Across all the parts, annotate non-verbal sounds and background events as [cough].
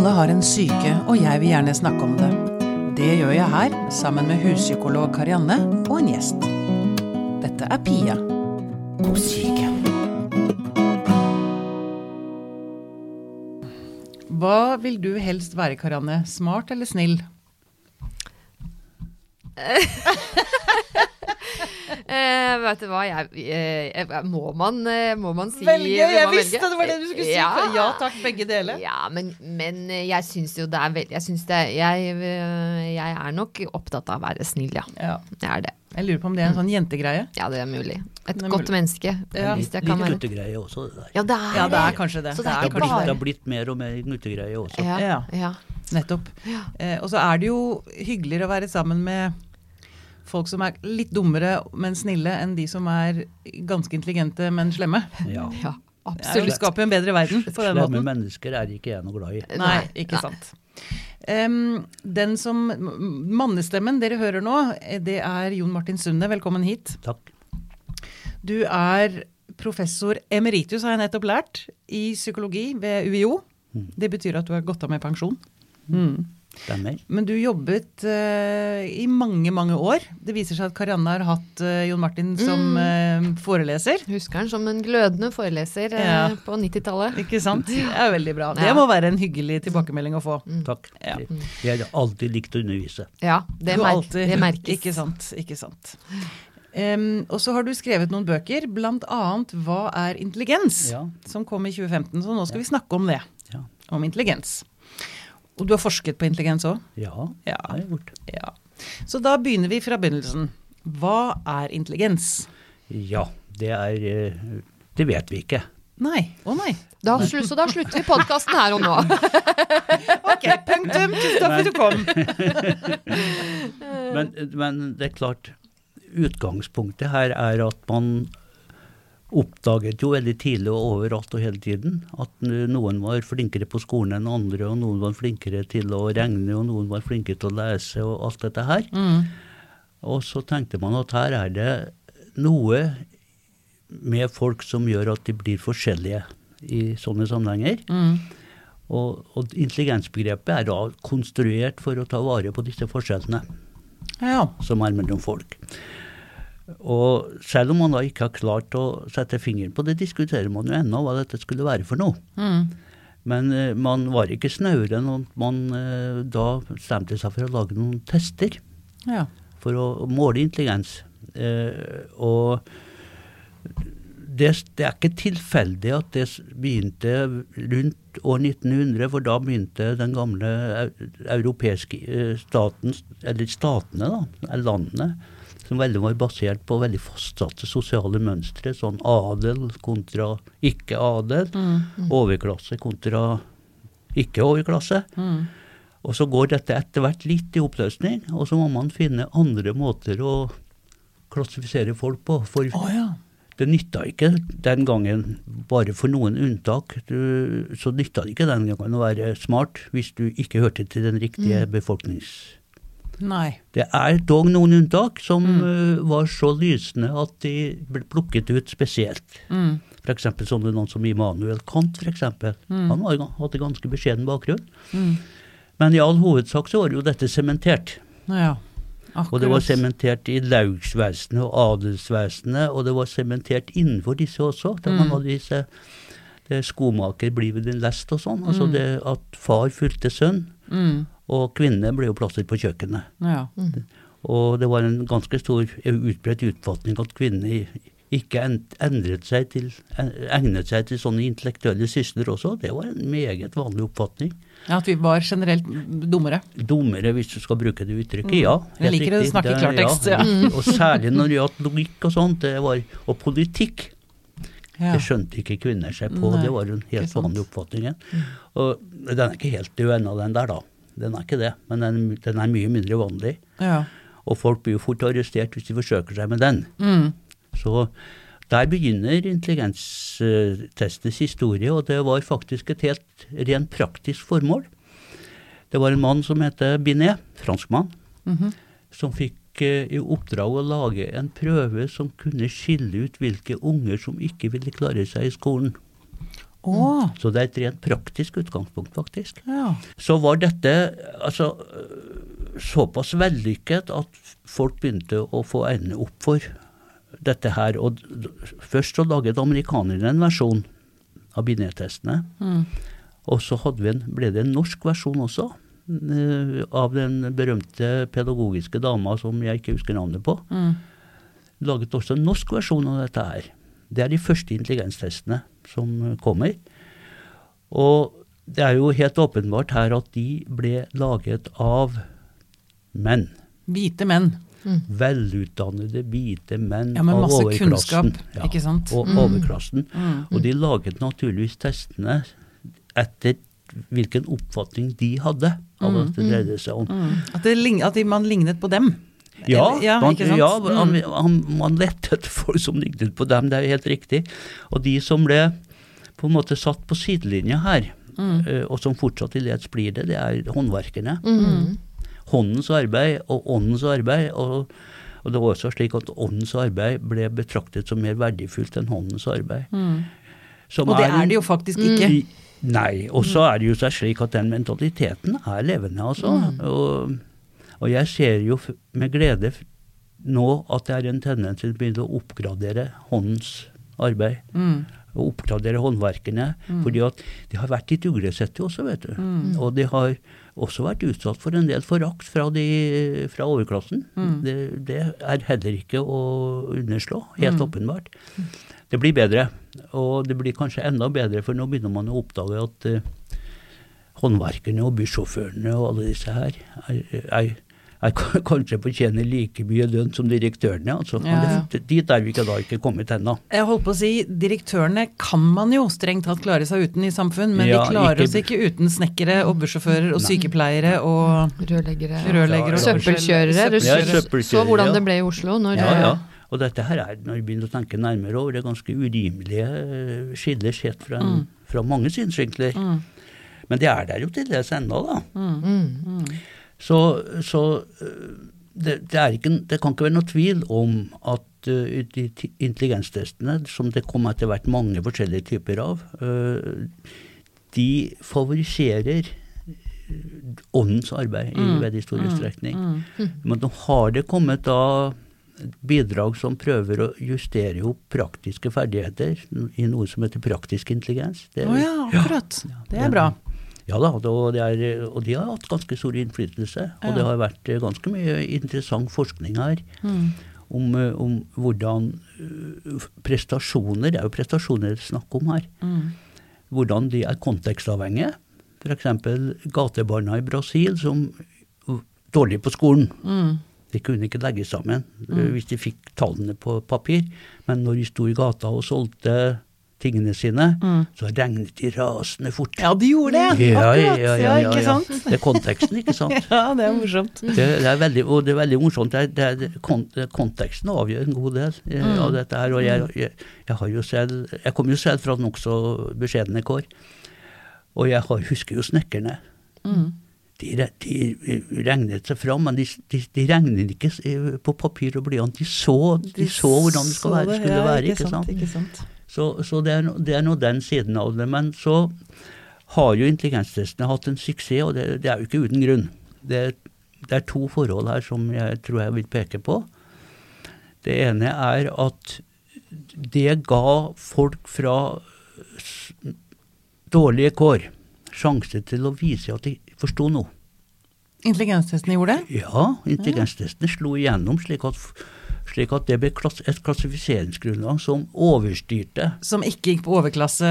Alle har en syke, og jeg vil gjerne snakke om det. Det gjør jeg her, sammen med huspsykolog Karianne og en gjest. Dette er Pia på syke. Hva vil du helst være, Karianne? Smart eller snill? [laughs] Eh, vet du hva, jeg, eh, må, man, eh, må man si Velge! Jeg velge? visste det var det du skulle si. Ja. Ja takk, begge deler. Ja, men, men eh, jeg syns jo det er veldig Jeg jeg, eh, jeg er nok opptatt av å være snill, ja. Ja. Jeg er det. Jeg lurer på om det er en sånn jentegreie. Ja, det er mulig. Et er godt mulig. menneske. Ja. Hvis jeg Litt guttegreie også, det der. Ja, det er Ja, det er kanskje det. Så det er er Det har blitt, det har blitt mer og mer guttegreie også. ja, Ja. ja. Nettopp. Ja. Eh, og så er det jo hyggeligere å være sammen med folk som er litt dummere, men snille, enn de som er ganske intelligente, men slemme. Ja. [laughs] ja absolutt. det absolutt. skaper en bedre verden på den Slemme måten. mennesker er ikke jeg noe glad i. Nei, ikke nei. sant. Um, den som Mannestemmen dere hører nå, det er Jon Martin Sunde. Velkommen hit. Takk. Du er professor emeritus, har jeg nettopp lært, i psykologi ved UiO. Det betyr at du har gått av med pensjon. Mm. Stemmer. Men du jobbet uh, i mange, mange år. Det viser seg at Karianne har hatt uh, Jon Martin som eh, foreleser. Husker han som en glødende foreleser Ja. på 90-tallet. Ikke sant? Det er veldig bra. Det Ja. må være en hyggelig tilbakemelding å få. Takk. Ja. Jeg har alltid likt å undervise. Ja, det, mer alltid- det merkes. Ikke sant. Ikke sant. Um, og så har du skrevet noen bøker, bl.a. 'Hva er intelligens?', Ja. som kom i 2015. Så nå skal vi snakke om det. Ja. Om intelligens. Og du har forsket på intelligens òg? Ja, Ja. det har jeg gjort. Ja. Så da begynner vi fra begynnelsen. Hva er intelligens? Ja, det er eh, Det vet vi ikke. Nei. Å nei. Da, så da slutter vi podkasten her og nå. [laughs] Ok, punktum. Tusen takk for at du kom. Men, men det er klart, utgangspunktet her er at man oppdaget jo veldig tidlig og overalt og hele tiden at noen var flinkere på skolen enn andre, og noen var flinkere til å regne, og noen var flinkere til å lese, og alt dette her. Mm. Og så tenkte man at her er det noe med folk som gjør at de blir forskjellige i sånne sammenhenger. Mm. Og, og intelligensbegrepet er da konstruert for å ta vare på disse forskjellene Ja. som er mellom folk. Og selv om man da ikke har klart å sette fingeren på det, diskuterer man jo ennå hva dette skulle være for noe. Mm. Men uh, man var ikke snauere enn at man uh, da bestemte seg for å lage noen tester ja. for å måle intelligens. Uh, og det, det er ikke tilfeldig at det begynte rundt år 1900, for da begynte den gamle europeiske staten, eller statene, da, landene, som veldig var basert på veldig fastsatte sosiale mønstre, sånn adel kontra ikke-adel, overklasse kontra ikke-overklasse. Mm. Og så går dette etter hvert litt i oppløsning, og så må man finne andre måter å klassifisere folk på. For oh, ja. det nytta ikke den gangen, bare for noen unntak, du, så nytta det ikke den gangen å være smart hvis du ikke hørte til den riktige befolknings... Nei. Det er dog noen unntak som eh, var så lysende at de ble plukket ut spesielt. Mm. F.eks. sånne noen som Immanuel Kant, for Mm. Han var, hadde ganske beskjeden bakgrunn. Mm. Men i all hovedsak så var jo dette sementert. Ja. Og det var sementert i laugsvesenet og adelsvesenet, og det var sementert innenfor disse også. Da man hadde disse skomaker blir din lest og sånn. Altså det at far fulgte sønn, Mm. Og kvinner ble jo plassert på kjøkkenet. Ja. Og det var en ganske stor utbredt utfatning at kvinner ikke endret seg til, egnet seg til sånne intellektuelle sysler også. Det var en meget vanlig oppfatning. ja, at vi var generelt dummere. Dummere, hvis du skal bruke det uttrykket, ja. Jeg liker riktig. å snakke klartekst, ja. Og særlig når det gjaldt logikk og sånt, det var, og politikk. Ja. Det skjønte ikke kvinner seg på, Nei, det var en helt vanlig oppfatning. Og den er ikke helt død ennå, den der, da. Den er ikke det, men den, den er mye mindre vanlig. Ja. Og folk blir jo fort arrestert hvis de forsøker seg med den. Mm. Så der begynner intelligenstestets historie, og det var faktisk et helt rent praktisk formål. Det var en mann som het Binet, franskmann, Mhm. som fikk eh, i oppdrag å lage en prøve som kunne skille ut hvilke unger som ikke ville klare seg i skolen. Å, Så det er et rent praktisk utgangspunkt, faktisk. ja. Så var dette altså såpass vellykket at folk begynte å få øynene opp for dette her. Og først så laget amerikanerne en versjon av binetestene. Mm. Og så en, ble det en norsk versjon også, øh, av den berømte pedagogiske dama som jeg ikke husker navnet på. Mm. Laget også en norsk versjon av dette her. Det er de første intelligenstestene som kommer. Og det er jo helt åpenbart her at de ble laget av menn. Hvite menn. Velutdannede, hvite menn Ja, men av overklassen. kunnskap, ikke sant? Og Mm. overklassen. Mm. Og de laget naturligvis testene etter hvilken oppfatning de hadde av at det dreide seg om. Mm. At, det, at man lignet på dem. Ja, ja man, ja man, Mm. han, man lette etter folk som lignet på dem, det er jo helt riktig. Og de som ble på en måte satt på sidelinja her, Mm. eh, og som fortsatt til dels blir det, det er håndverkerne. Mm. Håndens arbeid og åndens arbeid. Og, og det var også slik at åndens arbeid ble betraktet som mer verdifullt enn håndens arbeid. Mm. Som Og det er, er det jo faktisk ikke. I- Nei. Og så er det jo slik at den mentaliteten er levende, altså. Mm. Og, og jeg ser jo med glede nå at det er en tendens til å begynne å oppgradere håndens arbeid. Mm. Og oppgradere håndverkene. fordi at de har vært litt uglesette også, vet du. Mm. Og de har også vært utsatt for en del forakt fra, de, fra overklassen. Mm. Det, det er heller ikke å underslå, helt Mm. åpenbart. Det blir bedre, og det blir kanskje enda bedre, for nå begynner man å oppdage at uh, håndverkerne og bussjåførene og alle disse her er, er, er [laughs] kanskje fortjener like mye lønn som direktørene. Altså. Ja, dit er vi ikke da ikke kommet ennå. Jeg holdt på å si, Direktørene kan man jo strengt tatt klare seg uten i samfunn, men Ja, vi klarer ikke- oss ikke uten snekkere og bussjåfører og sykepleiere og Rørleggere. rørleggere og Søppelkjørere. Du så- søppelkjørere, så hvordan det ble i Oslo. Når Ja, ja. Og dette her er, når vi begynner å tenke nærmere over, det er ganske urimelige eh, skiller sett fra, mm. fra mange synsvinkler. Mm. Men det er der jo til dels ennå, da. Mm. Så, så øh, det, det, er ikke, det kan ikke være noe tvil om at de intelligenstestene, som det kom etter hvert mange forskjellige typer av, øh, de favoriserer åndens arbeid i veldig stor utstrekning. Men nå har det kommet da bidrag som prøver å justere opp praktiske ferdigheter i noe som heter praktisk intelligens. Det- oh ja, akkurat. Det er bra. Ja da, og, det er, og de har hatt ganske stor innflytelse. Og det har vært eh, ganske mye interessant forskning her om, eh, om hvordan eh, prestasjoner, det er jo prestasjoner det er snakk om her, Mm. hvordan de er kontekstavhengige. F.eks. gatebarna i Brasil som dårlige på skolen. Mm. De kunne ikke legge sammen eh, hvis de fikk tallene på papir. Men når de sto i gata og solgte tingene sine, Mm. så regnet de rasende fort. Ja, de gjorde det! Ja, Akkurat. ja, ja, ja, ikke sant? Det er konteksten, ikke sant. [laughs] Ja, det er morsomt. Det, det er veldig, og det er veldig morsomt. Det er, det er, konteksten avgjør en god del eh, Mm. av dette her. Og jeg, jeg, jeg har jo selv Jeg kom jo selv fra nokså beskjedne kår. Og jeg har, husker jo snekkerne. Mm. De, de regnet seg fram, men de, de, de regnet ikke eh, på papir og blyant. De så, de så hvordan det skulle være, skulle ja, være. Ikke sant? ikke sant. Så, så det, er, det er nå den siden av det. Men så har jo intelligenstestene hatt en suksess, og det, det er jo ikke uten grunn. Det, det er to forhold her som jeg tror jeg vil peke på. Det ene er at det ga folk fra dårlige kår sjanse til å vise at de forsto noe. Intelligenstestene gjorde det? Ja, intelligenstestene slo igjennom slik at, slik at det ble et klassifiseringsgrunnlag som overstyrte Som ikke gikk på overklasse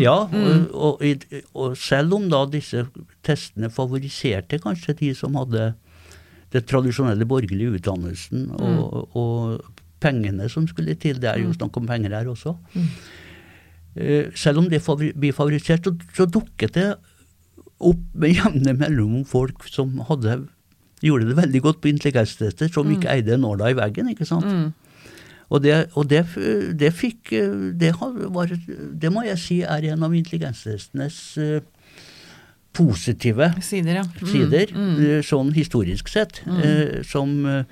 Ja, Mm. og, og, og selv om da disse testene favoriserte kanskje de som hadde den tradisjonelle borgerlige utdannelsen Mm. og, og pengene som skulle til, det er jo snakk om penger her også. Mm. selv om det blir favorisert, så, så dukket det opp med jevne mellomrom folk som hadde gjorde det veldig godt på intelligenstester, som ikke eide en nåla i veggen. ikke sant? Mm. Og, det, og det, det fikk det, var, det må jeg si er en av intelligenstestenes eh, positive Sider, ja. Mm. sider, Mm. eh, sånn historisk sett, mm. som, eh,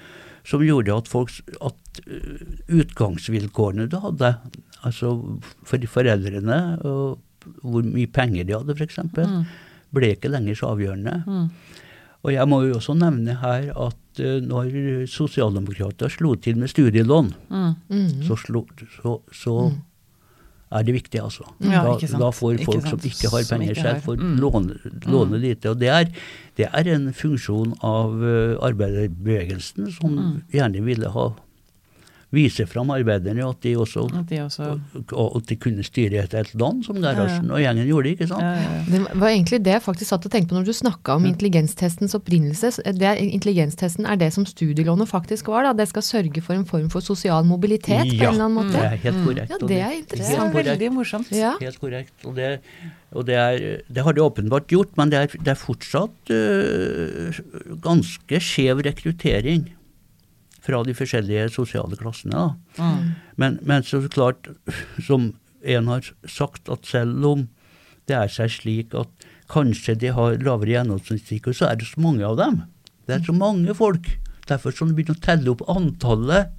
som gjorde at, folk, at eh, utgangsvilkårene du hadde, altså for foreldrene og hvor mye penger de hadde, f.eks. Mm. Ble ikke lenger så avgjørende. Og jeg må jo også nevne her at eh, når sosialdemokrater slo til med studielån, Mm. så, slo, så, så er det viktig, altså. Ja, da, da får Ikke folk sant. som ikke har penger selv, får Mm. låne, låne lite. Og det er, det er en funksjon av eh, arbeiderbevegelsen som Mm. gjerne ville ha vise fram arbeiderne, at de også At de også og at de kunne styre et helt land, som Gerhardsen og gjengen gjorde, ikke sant? ja, ja, ja. Det var egentlig det jeg faktisk satt og tenkte på når du snakka om intelligenstestens opprinnelse. Det er, intelligenstesten er det som studielånet faktisk var. Da. Det skal sørge for en form for sosial mobilitet på en eller annen måte. det er helt korrekt. Ja, det er interessant. Det er veldig morsomt. Ja. Helt korrekt. Og det, og det, er, det har de åpenbart gjort, men det er, det er fortsatt øh, ganske skjev rekruttering fra de forskjellige sosiale klassene. Mm. Men, men så klart, som en har sagt, at selv om det er seg slik at kanskje de har lavere gjennomsnittlig, så er det så mange av dem. Det er så mange folk. Derfor som når du begynner å telle opp antallet,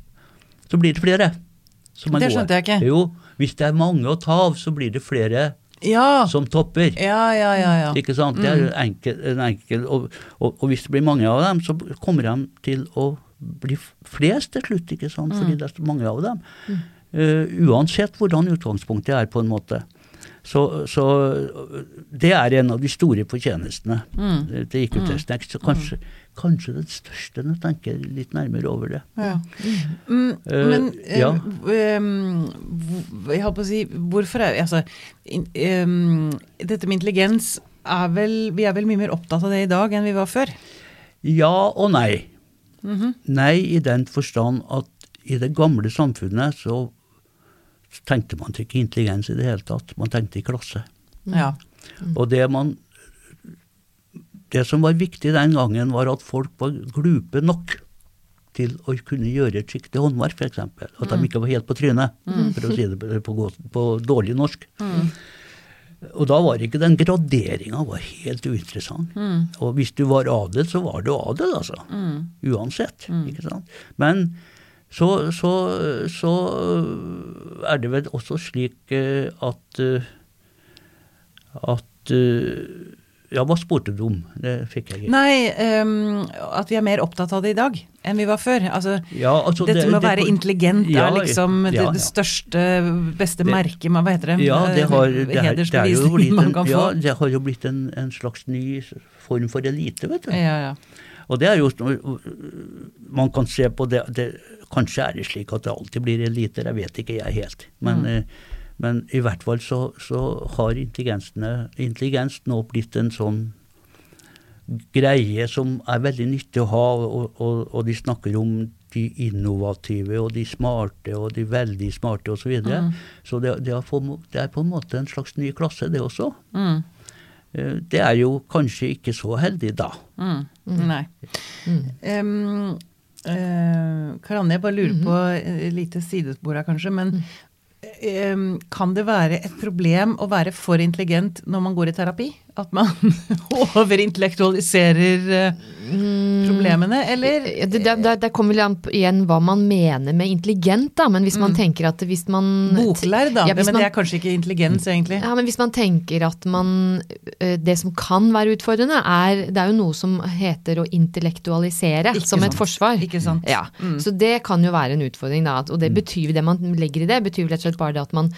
så blir det flere. som er Det skjønte jeg ikke. Jo, hvis det er mange å ta av, så blir det flere Ja. som topper. ja, ja, ja, ja. Ikke sant? Det er enkel, en enkel og, og, og hvis det blir mange av dem, så kommer de til å bli f- flest til slutt, ikke sant? fordi det er så mange av dem. Uh, uansett hvordan utgangspunktet er, på en måte. Så, så det er en av de store fortjenestene mm. til IQ-test Next. Så kanskje, kanskje den største, når jeg tenker litt nærmere over det. Ja. Mm, uh, men eh, ja. um, jeg holdt på å si Hvorfor er altså, ehm, Dette med intelligens er vel Vi er vel mye mer opptatt av det i dag enn vi var før? Ja og nei. Mhm. Nei i den forstand at i det gamle samfunnet så tenkte man ikke intelligens i det hele tatt. Man tenkte i klasse. Ja. Og det man Det som var viktig den gangen, var at folk var glupe nok til å kunne gjøre et skikkelig håndverk, f.eks. At de ikke var helt på trynet, for å si det på, på, på dårlig norsk. Og da var ikke den graderinga helt uinteressant. Og hvis du var adel, så var du adel, altså. Uansett. ikke sant? Men så, så, så er det vel også slik eh, at eh, at Ja, hva spurte du om? Det fikk jeg ikke. Nei, um, at vi er mer opptatt av det i dag enn vi var før. Altså, Ja, altså, dette det- med å være intelligent Ja, er liksom det, ja, det det, største, beste merket man Hva heter det? Ja, det har, det er, det er jo blitt en, ja, det har jo blitt en, en slags ny form for elite, vet du. Ja, ja. Og det er jo Man kan se på det, det Kanskje er det slik at det alltid blir eliter, jeg vet ikke jeg helt. Men, Mm. Eh, men i hvert fall så, så har intelligens nå blitt en sånn greie som er veldig nyttig å ha, og, og, og de snakker om de innovative og de smarte og de veldig smarte osv. Så, videre. Mm. så det, det, er på, det er på en måte en slags ny klasse, det også. Mm. Eh, Det er jo kanskje ikke så heldig da. Mm. Nei. Mm. Um, uh, Karanne, jeg bare lurer på et lite sidespor her, kanskje. Men em, kan det være et problem å være for intelligent når man går i terapi? At man [laughs] overintellektualiserer eh, problemene, eller? Det, det, det, kommer vel an igjen hva man mener med intelligent, da. Men hvis man tenker at hvis man Boklærd, da. Ja, men men det er kanskje ikke intelligens, egentlig. Ja, men hvis man tenker at man eh, Det som kan være utfordrende, er Det er jo noe som heter å intellektualisere Ikke som et forsvar. Ikke sant? Ja, Så det kan jo være en utfordring, da. Og det betyr det man legger i det, betyr rett og slett bare det at man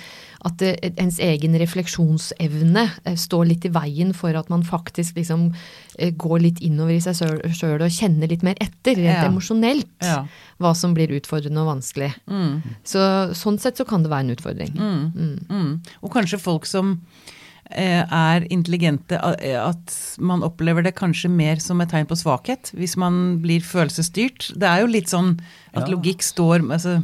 at det, ens egen refleksjonsevne eh, står litt i veien for at man faktisk liksom eh, går litt innover i seg sjøl og kjenner litt mer etter, rent Ja. emosjonelt, Ja. hva som blir utfordrende og vanskelig. Mm. Så sånn sett så kan det være en utfordring. Mm. Mm. Og kanskje folk som eh, er intelligente, eh, at man opplever det kanskje mer som et tegn på svakhet, hvis man blir følelsesstyrt. Det er jo litt sånn at Ja. logikk står altså,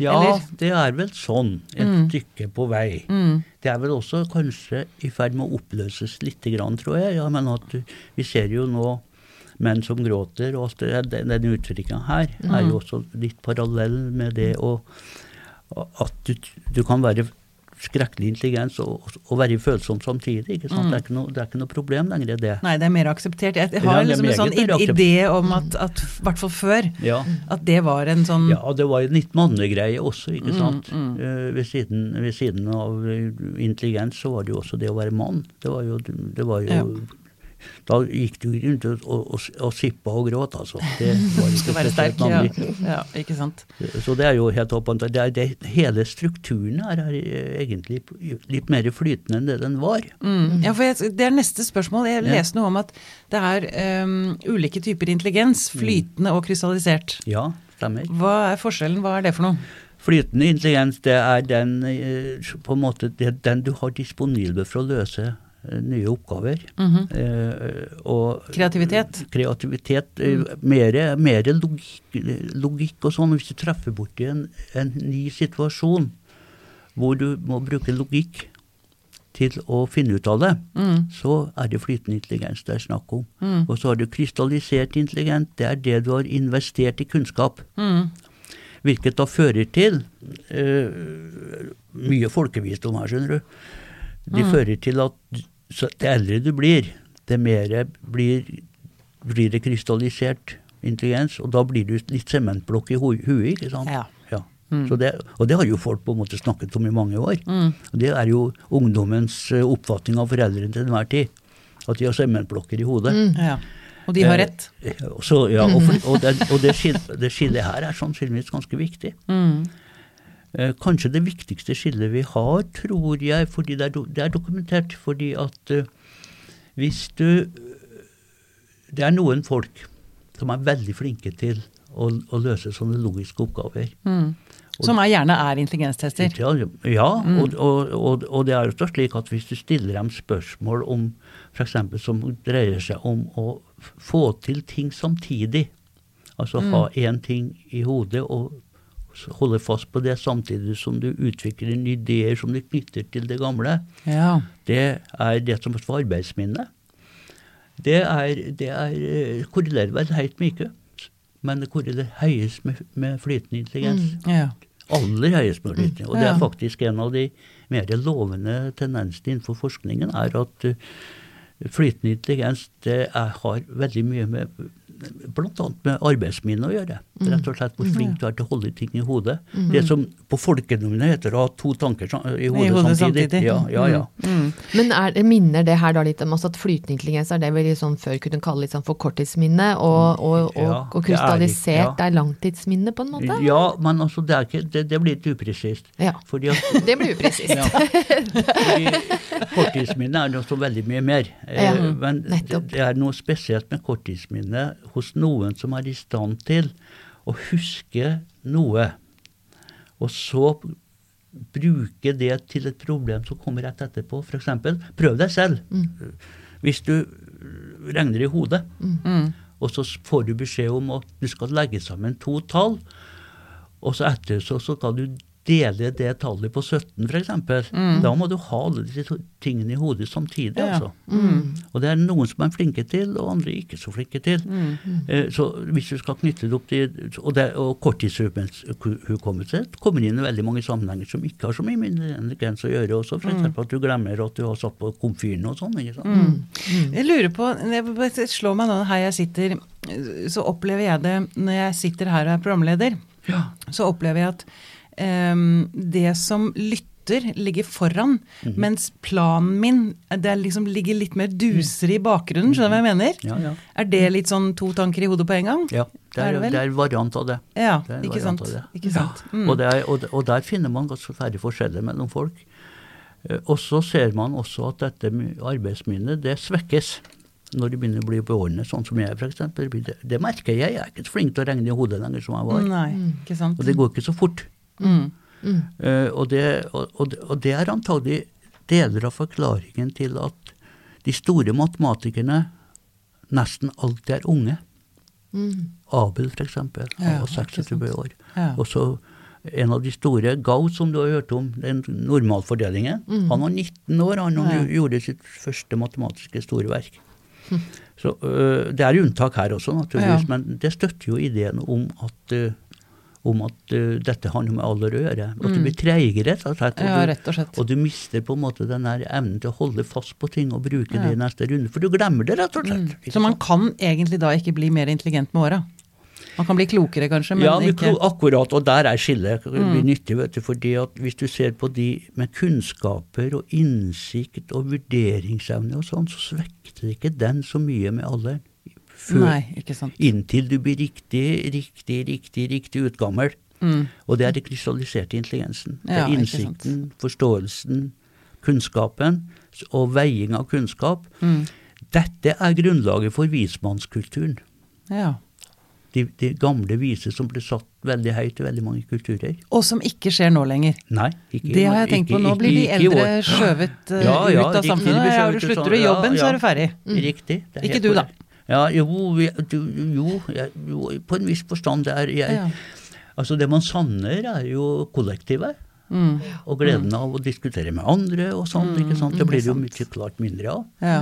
Ja, Eller? det er vel sånn et Mm. stykke på vei. mm, Det er vel også kanskje i ferd med å oppløses litt, grann, tror jeg. Ja, men at vi ser jo nå menn som gråter, og den, den uttrykket her er jo også litt parallell med det å at du, du kan være skrekkelig intelligens og, og være følsom samtidig. ikke sant? Det, er ikke noe, det er ikke noe problem lenger, det. Nei, det er mer akseptert. Jeg har er liksom en sånn idé om at, at i hvert fall før, Ja. at det var en sånn Ja, det var en litt mannegreie også, ikke sant. Eh, ved, siden, ved siden av eh, intelligens så var det jo også det å være mann. Det var jo, det var jo Ja. Da gikk du rundt og, og, og, sippa og gråt, altså. Det var [laughs] Skal være sterk. Ja. ja, ikke sant. Så det er jo helt åpent. Det er, det, hele strukturen her er eh, egentlig litt mer flytende enn det den var. Mm. Ja, for jeg, Det er neste spørsmål. Jeg leste noe om at det er um, ulike typer intelligens. Mm. Flytende og krystallisert. Ja, stemmer. Hva er forskjellen? Hva er det for noe? Flytende intelligens det er den, eh, på en måte, det er den du har disponibel for å løse nye oppgaver. Eh, og Kreativitet? kreativitet, Mer, mer mere logikk, logikk og sånn. Hvis du treffer borti en, en ny situasjon hvor du må bruke logikk til å finne ut av det, så er det flytende intelligens det er snakk om. Og så har du krystallisert intelligens. Det er det du har investert i kunnskap. Hvilket da fører til eh, mye folkevisdom her, skjønner du. De fører til at så det eldre du blir, det mer blir, blir det krystallisert intelligens, og da blir du litt sementblokk i hu huet, ikke sant? Ja. Ja. Så det, og det har jo folk på en måte snakket om i mange år. Og det er jo ungdommens eh, oppfatning av foreldrene til enhver tid. At de har sementblokker i hodet. Ja. Og de har rett. Eh, Så, ja, og, for, og, det, og det, skill, det skillet her er sannsynligvis ganske viktig. Eh, kanskje det viktigste skillet vi har, tror jeg, fordi det er, do, det er dokumentert. Fordi at eh, hvis du Det er noen folk som er veldig flinke til å, å løse sånne logiske oppgaver. Som er, gjerne er intelligenstester. Ja, ja og, og, og, og det er jo slik at hvis du stiller dem spørsmål om f.eks. som dreier seg om å få til ting samtidig, altså ha én ting i hodet og s- holde fast på det samtidig som du utvikler nye ideer som du knytter til det gamle, Ja. det er det som står arbeidsminne. Det, er, det er, eh, korrelerer vel helt mye, men det korrelerer høyest med, med flytende intelligens ja. aller høyest mulig. Og det er faktisk en av de mer lovende tendensene innenfor forskningen, er at uh, flytende intelligens det er, har veldig mye med bl.a. med arbeidsminne å gjøre. Rett og slett hvor flink du er til å holde ting i hodet. Det som på folkemunne heter å ha to tanker i hodet, hodet samtidig. samtidig. Ja, ja, ja. Men er, minner det her da litt om altså at flytende intelligens er det vi sånn før kunne kalle litt sånn for korttidsminne, og, og, og, Ja, og det er krystallisert ja. er langtidsminne på en måte? Ja, men altså, det, ikke, det, det blir litt upresist. Ja. At [laughs] Det blir upresist. Ja. Korttidsminne er noe så veldig mye mer. Eh, Ja, Men det, nettopp. det er noe spesielt med korttidsminne hos noen som er i stand til å huske noe, og så bruke det til et problem som kommer rett etterpå. F.eks. prøv deg selv. Hvis du regner i hodet, og så får du beskjed om at du skal legge sammen to tall, og så etter så, så skal du dele det tallet på 17 f.eks. Da må du ha alle disse tingene i hodet samtidig. Ja. altså. Og det er noen som er flinke til, og andre ikke så flinke til. Eh, Så hvis du skal knytte det opp til Og, det, og korttidshukommelse kommer inn i veldig mange sammenhenger som ikke har så mye med intelligens å gjøre også. F.eks. at du glemmer at du har satt på komfyren og sånn. ikke sant? Jeg lurer på, det slår meg nå her jeg sitter, så opplever jeg det når jeg sitter her og er programleder, Ja. så opplever jeg at det som lytter ligger foran, Mhm. mens planen min det liksom ligger litt mer duser i bakgrunnen, skjønner du hva jeg mener? Ja, ja. Er det litt sånn to tanker i hodet på en gang? ja. Det Er er, det det er variant av det. Ja, Det ikke sant? av det. Ikke sant? Mm. Og, det er, og, og der finner man ganske færre forskjeller mellom folk. Eh, Og så ser man også at dette arbeidsminnet, det svekkes når det begynner å bli beordnet, sånn som jeg f.eks. Det, det merker jeg. Jeg er ikke flink til å regne i hodet lenger som jeg var. Nei, ikke sant? Og det går ikke så fort. Mm. Eh, og, det, og, og, det- er antagelig deler av forklaringen til at de store matematikerne nesten alltid er unge. Abel, f.eks., han Ja, var ikke 26 år. Ja. Og så en av de store, Gauss, som du har hørt om, den normalfordelingen. Han var 19 år han Ja. gjorde sitt første matematiske store verk. Så uh, Det er unntak her også, naturligvis, Ja. men det støtter jo ideen om at øh, om at uh, dette har noe med alder å gjøre. At du blir treigere, rett og slett. Og, Ja, du, og slett. og du mister på en måte den der evnen til å holde fast på ting og bruke Ja. det i neste runde. For du glemmer det, rett og slett. Mm. Så man kan egentlig da ikke bli mer intelligent med åra? Man kan bli klokere kanskje, men ja, ikke akkurat, og der er skillet det Mm. blir nyttig. vet du, fordi at Hvis du ser på de med kunnskaper og innsikt og vurderingsevne og sånn, så svekker ikke den så mye med alderen. Før- Nei. Inntil du blir riktig, riktig, riktig, riktig utgammel. Mm. Og det er den krystalliserte intelligensen. Det er innsikten, forståelsen, kunnskapen og veiing av kunnskap. Mm. Dette er grunnlaget for vismannskulturen. Ja. De, de gamle vise som ble satt veldig høyt i veldig mange kulturer. Og som ikke skjer nå lenger. Nei, ikke Det har jeg tenkt på. Nå ikke- blir de eldre skjøvet eh, Ja, ja, ut av samfunnet. Ja, du slutter i jobben, så er du ferdig. Riktig. det er Ikke du, da. Ja, jo, jo, jeg, jo, på en viss forstand. Det er jeg. Altså, det man savner, er jo kollektivet. Mm. Og gleden av å diskutere med andre og sånt. ikke sant? Det blir det jo mye klart mindre av. Ja.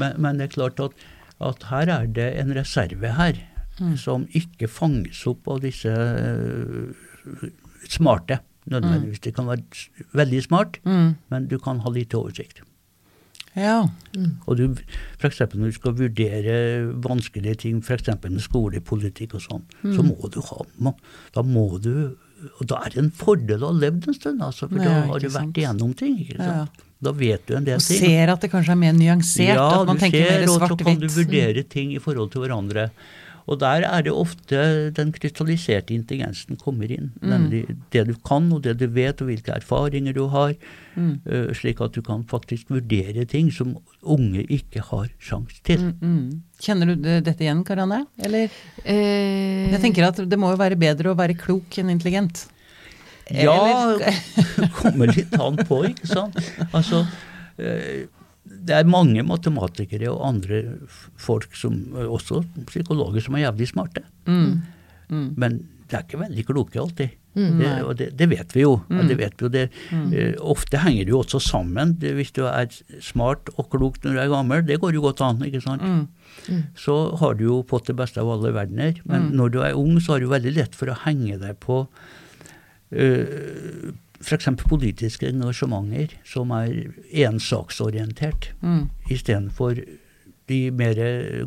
Men, men det er klart at, at her er det en reserve her Mm. som ikke fanges opp av disse uh, smarte. Nødvendigvis. Det kan være veldig smart, Mm. men du kan ha lite oversikt. Ja. Og du, for eksempel når du skal vurdere vanskelige ting, f.eks. med skolepolitikk og sånn, så Mm. må du ha må- Da må du Og da er det en fordel å ha levd en stund, altså, for Ja, da har du vært sant. igjennom ting. ikke sant? Da vet du en del Og ting. ser at det kanskje er mer nyansert. Ja, at man du tenker ser, mer og så kan du vurdere ting i forhold til hverandre. Og der er det ofte den krystalliserte intelligensen kommer inn. Mm. Nemlig det du kan, og det du vet, og hvilke erfaringer du har. Mm. øh, slik at du kan faktisk vurdere ting som unge ikke har sjanse til. Mm, mm. Kjenner du dette igjen, Karianne? Eller? Eh, Jeg tenker at det må jo være bedre å være klok enn intelligent. Ja, det [laughs] kommer litt an på, ikke sant. Altså, eh, det er mange matematikere og andre folk, som, eh, også psykologer, som er jævlig smarte. Mm. Mm. Men de er ikke veldig kloke alltid. Mm. Det, og det, det vet vi jo. Ja, det vet vi jo. Det, eh, ofte henger det jo også sammen. Det, hvis du er smart og klok når du er gammel, det går jo godt an. ikke sant? Mm. Så har du jo fått det beste av alle verdener. Men når du er ung, så har du veldig lett for å henge deg på uh, f.eks. politiske engasjementer som er ensaksorientert, Mm. istedenfor de mer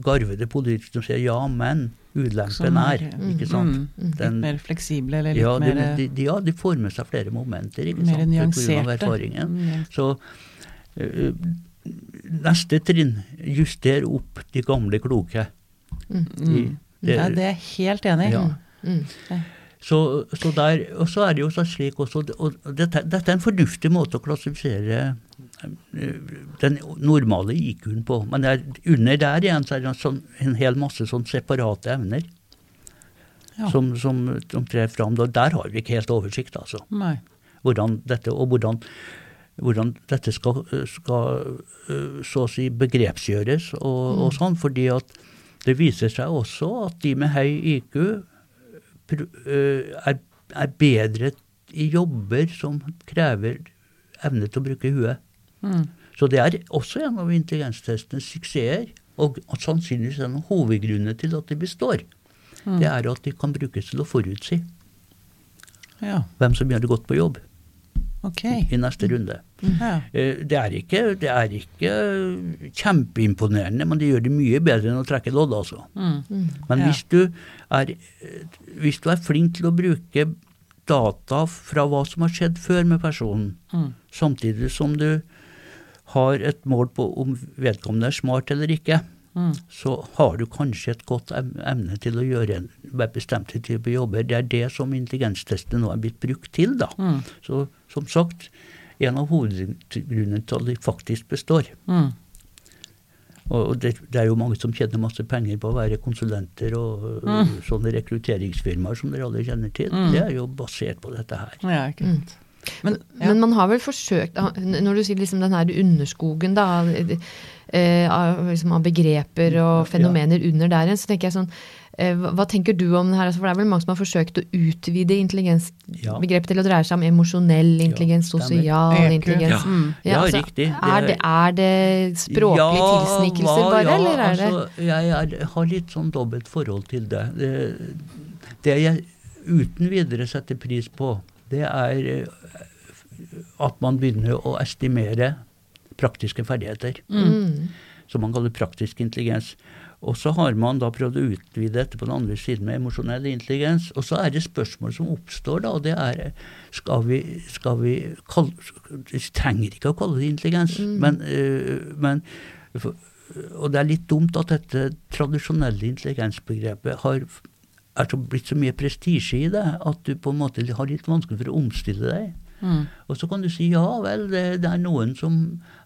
garvede politiske som sier ja, men ulempen er. ikke sant? Mm. Litt Den- mer fleksible, eller litt ja, de, mer de, de, ja, de får med seg flere momenter, ikke Mer sant? Grunn av nyanserte. erfaringen. Mm. Så uh, neste trinn, juster opp de gamle kloke. Mm. De- det- ja, det er jeg helt enig i. Ja. Mm. Så, så der, og så er det jo slik også, og dette, dette er en fornuftig måte å klassifisere eh, den normale IQ-en på. Men det er, under der igjen så er det en, sånn, en hel masse sånn separate evner Ja. som, som, som trer fram. Der har vi ikke helt oversikt, altså. Nei. Hvordan dette, og hvordan, hvordan dette skal, skal øh, så å si begrepsgjøres og, og sånn. Fordi at det viser seg også at de med høy IQ er, er bedre i jobber som krever evne til å bruke huet. Mm. Så det er også en av intelligenstestenes suksesser, og sannsynligvis en av hovedgrunnene til at de består. Det er at de kan brukes til å forutsi Ja, hvem som gjør det godt på jobb ok. i neste runde. Ja. Eh, Det er ikke, det er ikke kjempeimponerende, men det gjør det mye bedre enn å trekke lodd, altså. Mm. Men hvis, du er, hvis du er flink til å bruke data fra hva som har skjedd før med personen, Mm. samtidig som du har et mål på om vedkommende er smart eller ikke, Mm. så har du kanskje et godt em- emne til å gjøre en bestemte type jobber. Det er det som intelligenstestene nå er blitt brukt til, da. Mm. Så som sagt, en av hovedgrunnene til at de faktisk består. Mm. Og det, det er jo mange som tjener masse penger på å være konsulenter og mm. sånne rekrutteringsfirmaer som dere alle kjenner til. Mm. Det er jo basert på dette her. Ja, ikke sant. Men, ja. Men man har vel forsøkt, ah, når du sier liksom den her underskogen da, av, liksom av begreper og fenomener under der igjen, så tenker jeg sånn eh, hva tenker du om det her? Altså, For det er vel mange som har forsøkt å utvide intelligensbegrepet til å dreie seg om emosjonell intelligens, ja, sosial intelligens. Ja, Ja, altså, riktig. Det Er er- det, er det språklige tilsnikelser hva- bare, ja, eller er det altså, jeg er, har litt sånn dobbelt forhold til det. Det, det jeg uten videre setter pris på, det er eh, at man begynner å estimere praktiske ferdigheter. Mm. Som man kaller praktisk intelligens. Og så har man da prøvd å utvide dette på den andre siden med emosjonell intelligens. Og så er det spørsmål som oppstår da, og det er skal vi, skal vi kalle Vi trenger ikke å kalle det intelligens, men, øh, men Og det er litt dumt at dette tradisjonelle intelligensbegrepet har er så blitt så mye prestisje i det at du på en måte har litt vanskelig for å omstille deg. Mm. Og så kan du si ja vel, det, det er noen som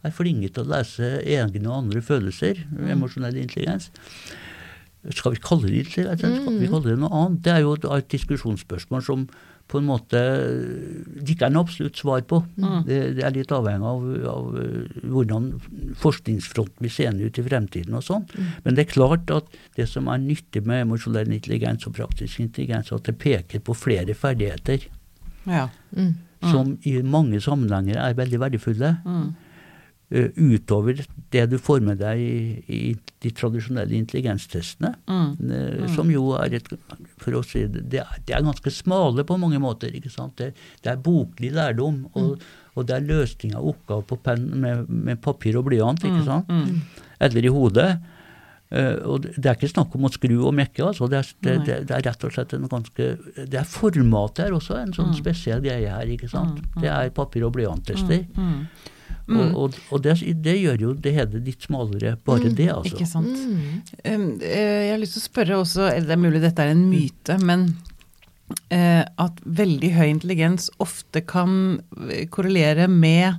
er flinke til å lese egne og andre følelser, emosjonell intelligens. Skal vi kalle det intelligens, eller skal vi kalle det noe annet? Det er jo et, et diskusjonsspørsmål som på en måte det ikke er noe absolutt svar på. Det, det er litt avhengig av, av eh, hvordan forskningsfronten vil seende ut i fremtiden og sånn. Men det er klart at det som er nyttig med emosjonell intelligens og praktisk intelligens, er at det peker på flere ferdigheter Ja. Mm. Som i mange sammenhenger er veldig verdifulle. Mm. eh, utover det du får med deg i, i de tradisjonelle intelligenstestene. Mm. Uh, Som jo er et For å si det, det er, det er ganske smale på mange måter. ikke sant? Det, det er boklig lærdom, og, og det er løsning av oppgaver med, med papir og blyant. ikke sant? Mm. Eller i hodet. Eh, og det er ikke snakk om å skru og mekke. altså det er, det, det, det er rett og slett en ganske Det er formatet her også en sånn spesiell greie her. ikke sant? Det er papir- og blyanttester. Mm. Og, og, og det, det gjør jo det hele litt smalere, bare det, altså. Ikke sant. Mm. Eh, Jeg har lyst til å spørre også, eller det er mulig dette er en myte, men eh, at veldig høy intelligens ofte kan korrelere med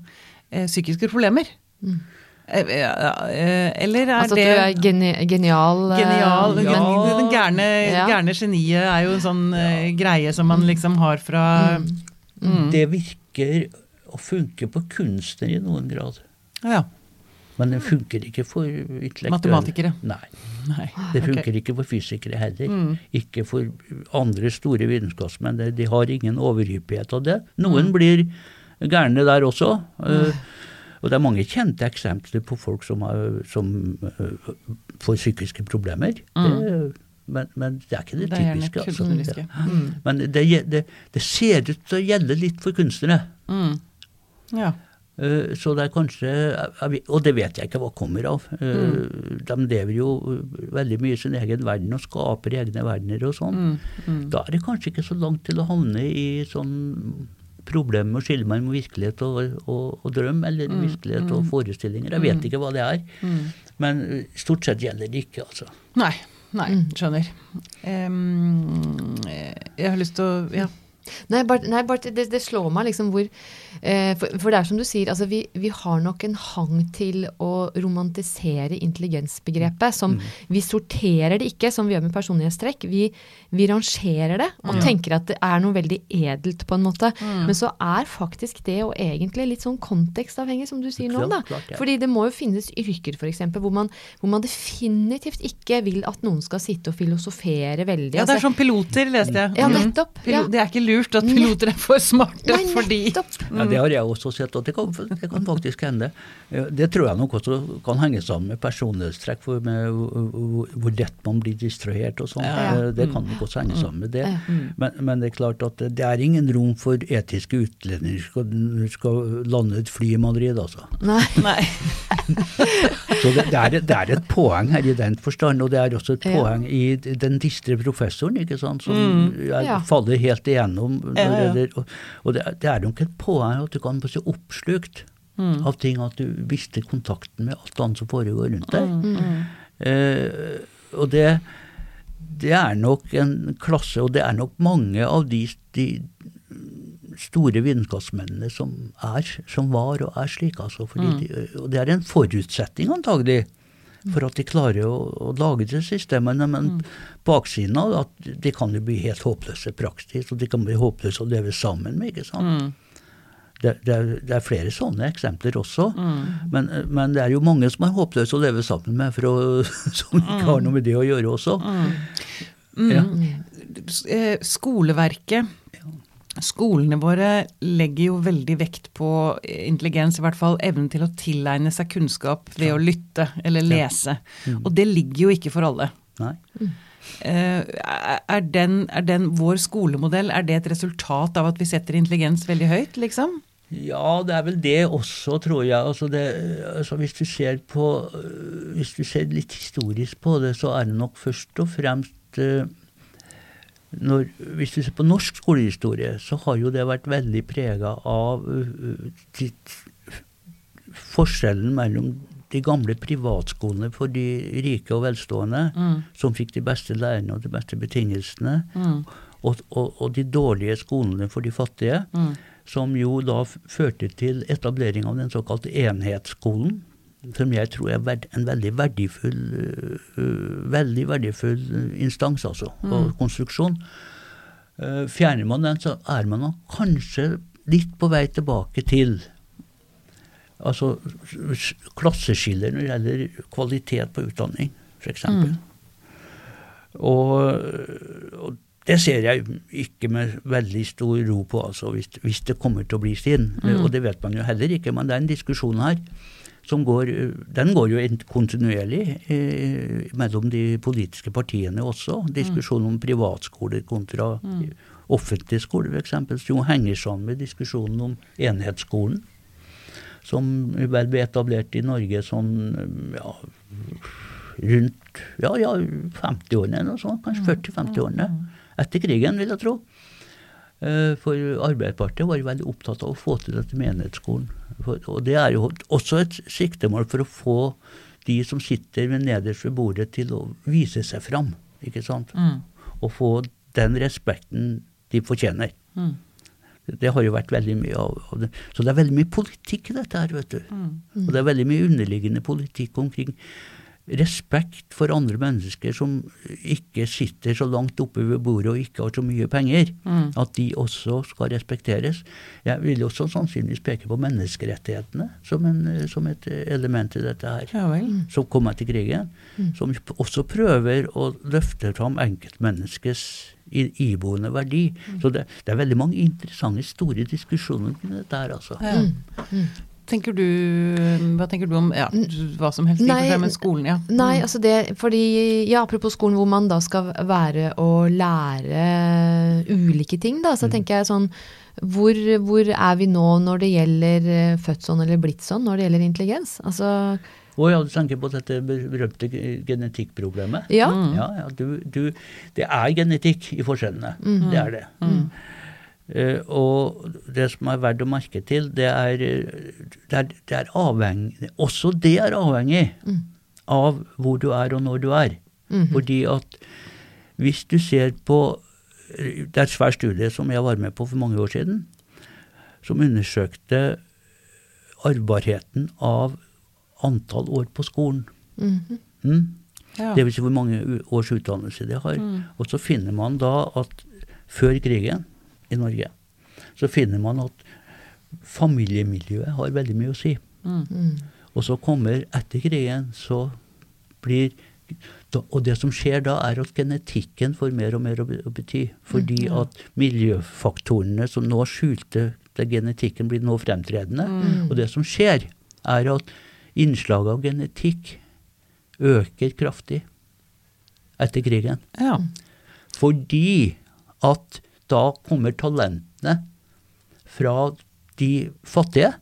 psykiske problemer. Mm. Eh, eh, Eller er Altså at du er geni genial. eh, genial? men- Men gærne, Ja. gærne geniet er jo en sånn eh, greie som man liksom har fra mm. Det virker å funke på kunstnere i noen grad. Ja. Men det funker ikke for intellektuelle. Matematikere. Nei. Nei. Det funker funker ikke for fysikere heller. Mm. Ikke for andre store vitenskapsmenn. De- har ingen overhyppighet av det. Noen Mm. blir gærne der også. eh, Og det er mange kjente eksempler på folk som, har, som eh, får psykiske problemer. Det, men, men det er ikke det, Mm. Det typiske. Altså. Ja. Mm. men det, det, det ser ut til å gjelde litt for kunstnere. Mm. Ja. Eh, Så det er kanskje Og det vet jeg ikke hva kommer av. Mm. De lever jo veldig mye i sin egen verden og skaper egne verdener og sånn. Mm. Mm. Da er det kanskje ikke så langt til å havne i sånn problem med å skille mellom virkelighet og, og, og drøm, eller virkelighet og forestillinger. Jeg vet ikke hva det er. Mm. Men eh, stort sett gjelder det ikke, altså. Nei. Nei, skjønner. Em, eh, jeg har lyst til å Ja. Nei, bare, nei, bare det, det slår meg liksom hvor for, for det er som du sier, altså vi, vi har nok en hang til å romantisere intelligensbegrepet. Som Vi sorterer det ikke, som vi gjør med personlighetstrekk. Vi, vi rangerer det og tenker at det er noe veldig edelt, på en måte. Men så er faktisk det jo egentlig litt sånn kontekstavhengig, som du sier nå. Da. klart ja. Fordi det må jo finnes yrker, f.eks., hvor, man- hvor man definitivt ikke vil at noen skal sitte og filosofere veldig. ja, det er Altså, sånn piloter, leste jeg. Ja, Mm. nettopp, Pilo ja. Det er ikke lurt at piloter er for smarte, Nei, fordi. Ja, Det har jeg også sett, og det kan, det kan faktisk hende. Det tror jeg nok også kan henge sammen med personlighetstrekk, for med hvor- lett man blir distrahert og sånn. Ja. Eh, Det kan nok også henge sammen med det. Men, men det er klart at det er ingen rom for etiske utlendinger skal, skal lande et fly i Madrid, altså. Nei. Nei. [laughs] Så det, det, er, det er et poeng her i den forstand, og det er også et poeng i den distre professoren, ikke sant, som mm. Ja. faller helt igjennom. Og og det, det er nok et poeng at du kan bli så oppslukt av ting at du mister kontakten med alt annet som foregår rundt deg. Eh, og det, det er nok en klasse, og det er nok mange av de, de store vitenskapsmennene som er, som var og er slik, altså. Fordi de, og det er en forutsetning antagelig for at de klarer å, å lage disse systemene. Men baksiden av at de kan jo bli helt håpløse i praksis, og de kan bli håpløse å leve sammen med. ikke sant? Mm. Det, det, er, det er flere sånne eksempler også. Men, men det er jo mange som er håpløse å leve sammen med, å, [laughs] som ikke har noe med det å gjøre også. Ja. Eh, Skoleverket Skolene våre legger jo veldig vekt på intelligens, i hvert fall evnen til å tilegne seg kunnskap ved å lytte eller lese. Og det ligger jo ikke for alle. Nei. Eh, er, den, er den vår skolemodell er det et resultat av at vi setter intelligens veldig høyt, liksom? Ja, det er vel det også, tror jeg. Altså det, altså hvis, du ser på, hvis du ser litt historisk på det, så er det nok først og fremst eh, når, Hvis du ser på norsk skolehistorie, så har jo det vært veldig prega av uh, forskjellen mellom de gamle privatskolene for de rike og velstående, mm. som fikk de beste lærerne og de beste betingelsene, mm. og, og, og, de dårlige skolene for de fattige, mm. som jo da førte til etablering av den såkalte enhetsskolen, som jeg tror er en veldig verdifull, uh, veldig verdifull instans, altså, og mm. konstruksjon. Uh, fjerner man den, så er man kanskje litt på vei tilbake til altså klasseskiller når det gjelder kvalitet på utdanning, f.eks. Mm. Og, og, det ser jeg ikke med veldig stor ro på, altså, hvis, hvis det kommer til å bli sin. Mm. Og det vet man jo heller ikke, men den diskusjonen her som går Den går jo kontinuerlig eh, mellom de politiske partiene også. Diskusjonen om privatskoler kontra mm. offentlige skoler, f.eks., som henger sammen med diskusjonen om enhetsskolen som vel ble etablert i Norge sånn ja, rundt ja, ja 50-årene eller noe sånt. Kanskje 40-50-årene. Mm, mm. Etter krigen, vil jeg tro. Eh, for Arbeiderpartiet var veldig opptatt av å få til dette menighetsskolen. Og det er jo også et siktemål for å få de som sitter ved nederst ved bordet, til å vise seg fram. ikke sant? Mm. Og få den respekten de fortjener. Mm. Det har jo vært veldig mye av, det. Så det er veldig mye politikk i dette her, vet du. Mm. Og det er veldig mye underliggende politikk omkring respekt for andre mennesker som ikke sitter så langt oppe ved bordet og ikke har så mye penger. Mm. At de også skal respekteres. Jeg vil også sannsynligvis peke på menneskerettighetene som, en, som et element i dette her. Ja, som kom etter krigen. Mm. Som også prøver å løfte fram enkeltmenneskets iboende verdi. Mm. Så det, det, er veldig mange interessante, store diskusjoner om dette her, altså. Ja. Mm. mm. Tenker du, hva tenker du om ja, hva som helst nei, med skolen? Ja. Nei, altså det, fordi, ja, Apropos skolen hvor man da skal være og lære ulike ting, da, så mm. tenker jeg sånn hvor, hvor, er vi nå når det gjelder eh, født sånn eller blitt sånn, når det gjelder intelligens? Altså å ja, du tenker på dette berømte genetikkproblemet? Ja. Mm. ja, ja du, du, det er genetikk i forskjellene. Mm. Det er det. Mm. Uh, og det som er verdt å merke til, det er, det er, det er avhengig Også det er avhengig mm. av hvor du er og når du er. -hmm. Fordi at hvis du ser på Det er et svært studie som jeg var med på for mange år siden, som undersøkte arvbarheten av antall år på skolen. Mm -hmm. mm? Ja. Dvs. Si hvor mange års utdannelse de har. Mm. Og så finner man da at før krigen i Norge, så finner man at familiemiljøet har veldig mye å si. Mm. Og så kommer etter krigen, så blir og det som skjer da, er at genetikken får mer og mer å bety. Fordi mm, at miljøfaktorene som nå skjulte genetikken, blir nå fremtredende. Mm. Og det som skjer, er at innslaget av genetikk øker kraftig etter krigen. Ja. Fordi at da kommer talentene fra de fattige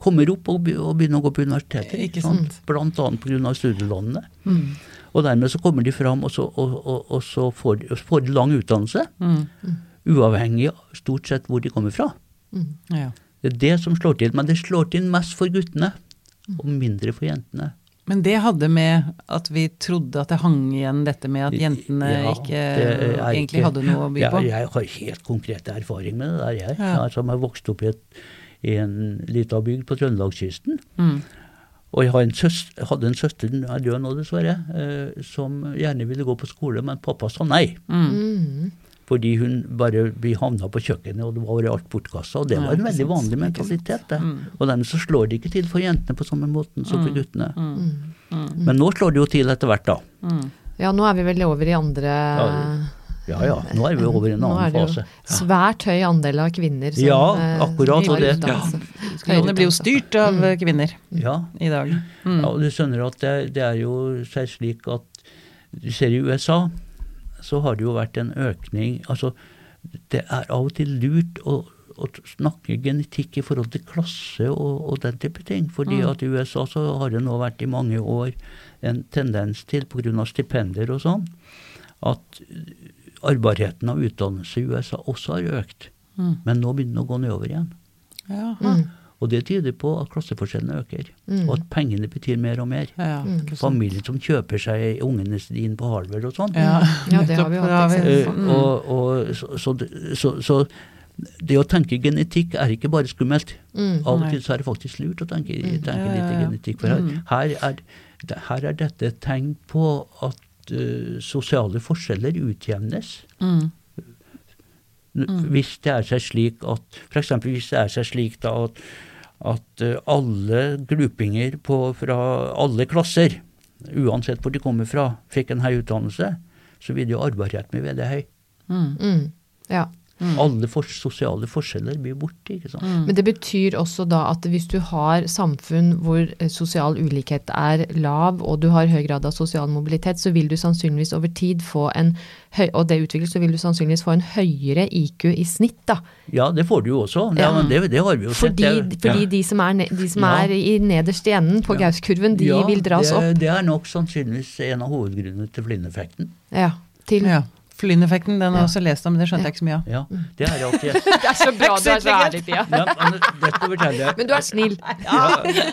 kommer opp og, begynner å gå på universitetet. Ikke sant? sant? blant annet pga. studielånene. Mm. Og dermed så kommer de fram, og så, og, og, og så får, de, får, de lang utdannelse. Mm. Uavhengig av stort sett hvor de kommer fra. Mm. Ja. Det er det som slår til. Men det slår til mest for guttene og mindre for jentene. Men det hadde med at vi trodde at det hang igjen dette med at jentene ja, ikke egentlig ikke, hadde noe å by på? Ja, jeg har helt konkrete erfaring med det der, jeg. Ja. som har vokst opp i, et, i en lita bygd på Trøndelagskysten. Mm. Og jeg en søster, hadde en søster, hun er død nå dessverre, eh, som gjerne ville gå på skole, men pappa sa nei. Mm. Fordi hun bare vi havna på kjøkkenet, og det var alt bortkasta. Og det var en veldig vanlig mentalitet. det. Mm. Og dermed så slår det ikke til for jentene på samme måten som for mm. guttene. Mm. Men nå slår det jo til etter hvert, da. Ja, nå er vi vel over i andre ja ja, nå er vi over i en annen fase. Svært høy andel av kvinner som Ja, eh, akkurat. Og det, ja. Landet blir jo styrt av kvinner ja. i dag. Mm. Ja, og du skjønner at det, det er jo slik at du ser i USA så har det jo vært en økning Altså, det er av og til lurt å, å snakke genetikk i forhold til klasse og, og den type ting. Fordi at i USA så har det nå vært i mange år en tendens til, pga. stipender og sånn, at arvbarheten av utdannelse i USA også har økt. Mm. Men nå begynner den å gå nedover igjen. Ja. Mm. Og det tyder på at klasseforskjellene øker. Mm. Og at pengene betyr mer og mer. Ja, sant. Familier som kjøper seg ungene sine på Harvard og sånn. Ja, Ja, det har vi hatt. Eh, eksempel på. Mm. og, og, så, så, så, så det å tenke genetikk er ikke bare skummelt. Mm. Av og til så er det faktisk lurt å tenke, tenke Ja, ja, litt genetikk. For her, Mm. her, er, her er dette et tegn på at uh, sosiale forskjeller utjevnes. Mm. N- Hvis det er seg slik at F.eks. hvis det er seg slik da at, at eh, alle glupinger på, fra alle klasser, uansett hvor de kommer fra, fikk en høy utdannelse, så vil jo arvbarheten bli veldig høy. Mm. Mm. Ja. Mm. Alle for, sosiale forskjeller blir borte. ikke sant? Mm. Men det betyr også da at hvis du har samfunn hvor eh, sosial ulikhet er lav, og du har høy grad av sosial mobilitet, så vil du sannsynligvis over tid få en høy, og det utvikles, så vil du sannsynligvis få en høyere IQ i snitt, da. Ja, det får du jo også. Ja, Ja. men det, det har vi jo sett. Fordi, Det- fordi ja. de som er, ne- de som Ja. er i nederst i enden på Ja. Gaus-kurven, de Ja, vil dras det, opp. Det er nok sannsynligvis en av hovedgrunnene til Flynn-effekten. Ja, til Ja. Flynn-effekten, den har Ja. jeg også lest om, men det skjønte jeg ikke så mye av. Ja, det er alltid [laughs] Det er så bra du er så ærlig, Pia. ja, men. Men du er snill. [laughs] det,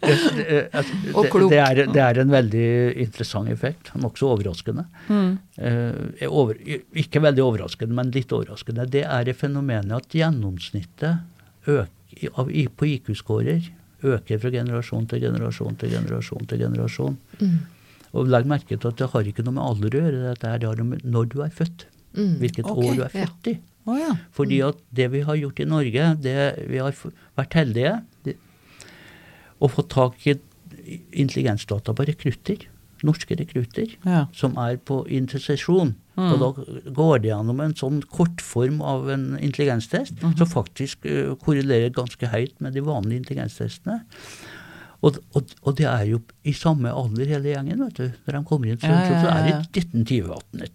[laughs] det, det, Og det, klok. det, er, det er en veldig interessant effekt. Nokså overraskende. Mm. Eh, over, ikke veldig overraskende, men litt overraskende. Det er det fenomenet at gjennomsnittet øker, av, på IQ-scorer øker fra generasjon til generasjon til generasjon til generasjon. Mm. Og legg merke til at det har ikke noe med alder å gjøre, dette her, det har med når du er født. Mm. Hvilket okay, år du er ja. født i. Oh, ja. Fordi at det vi har gjort i Norge, det vi har vært heldige det, å få tak i intelligensdata på rekrutter, norske rekrutter, ja. som er på intersesjon. Mm. Og da går det gjennom en sånn kortform av en intelligenstest Mhm. som faktisk eh, korrelerer ganske høyt med de vanlige intelligenstestene. Og, og, og det er jo i samme alder hele gjengen, vet du. Når de kommer inn, så, Ja, ja, så er ja, de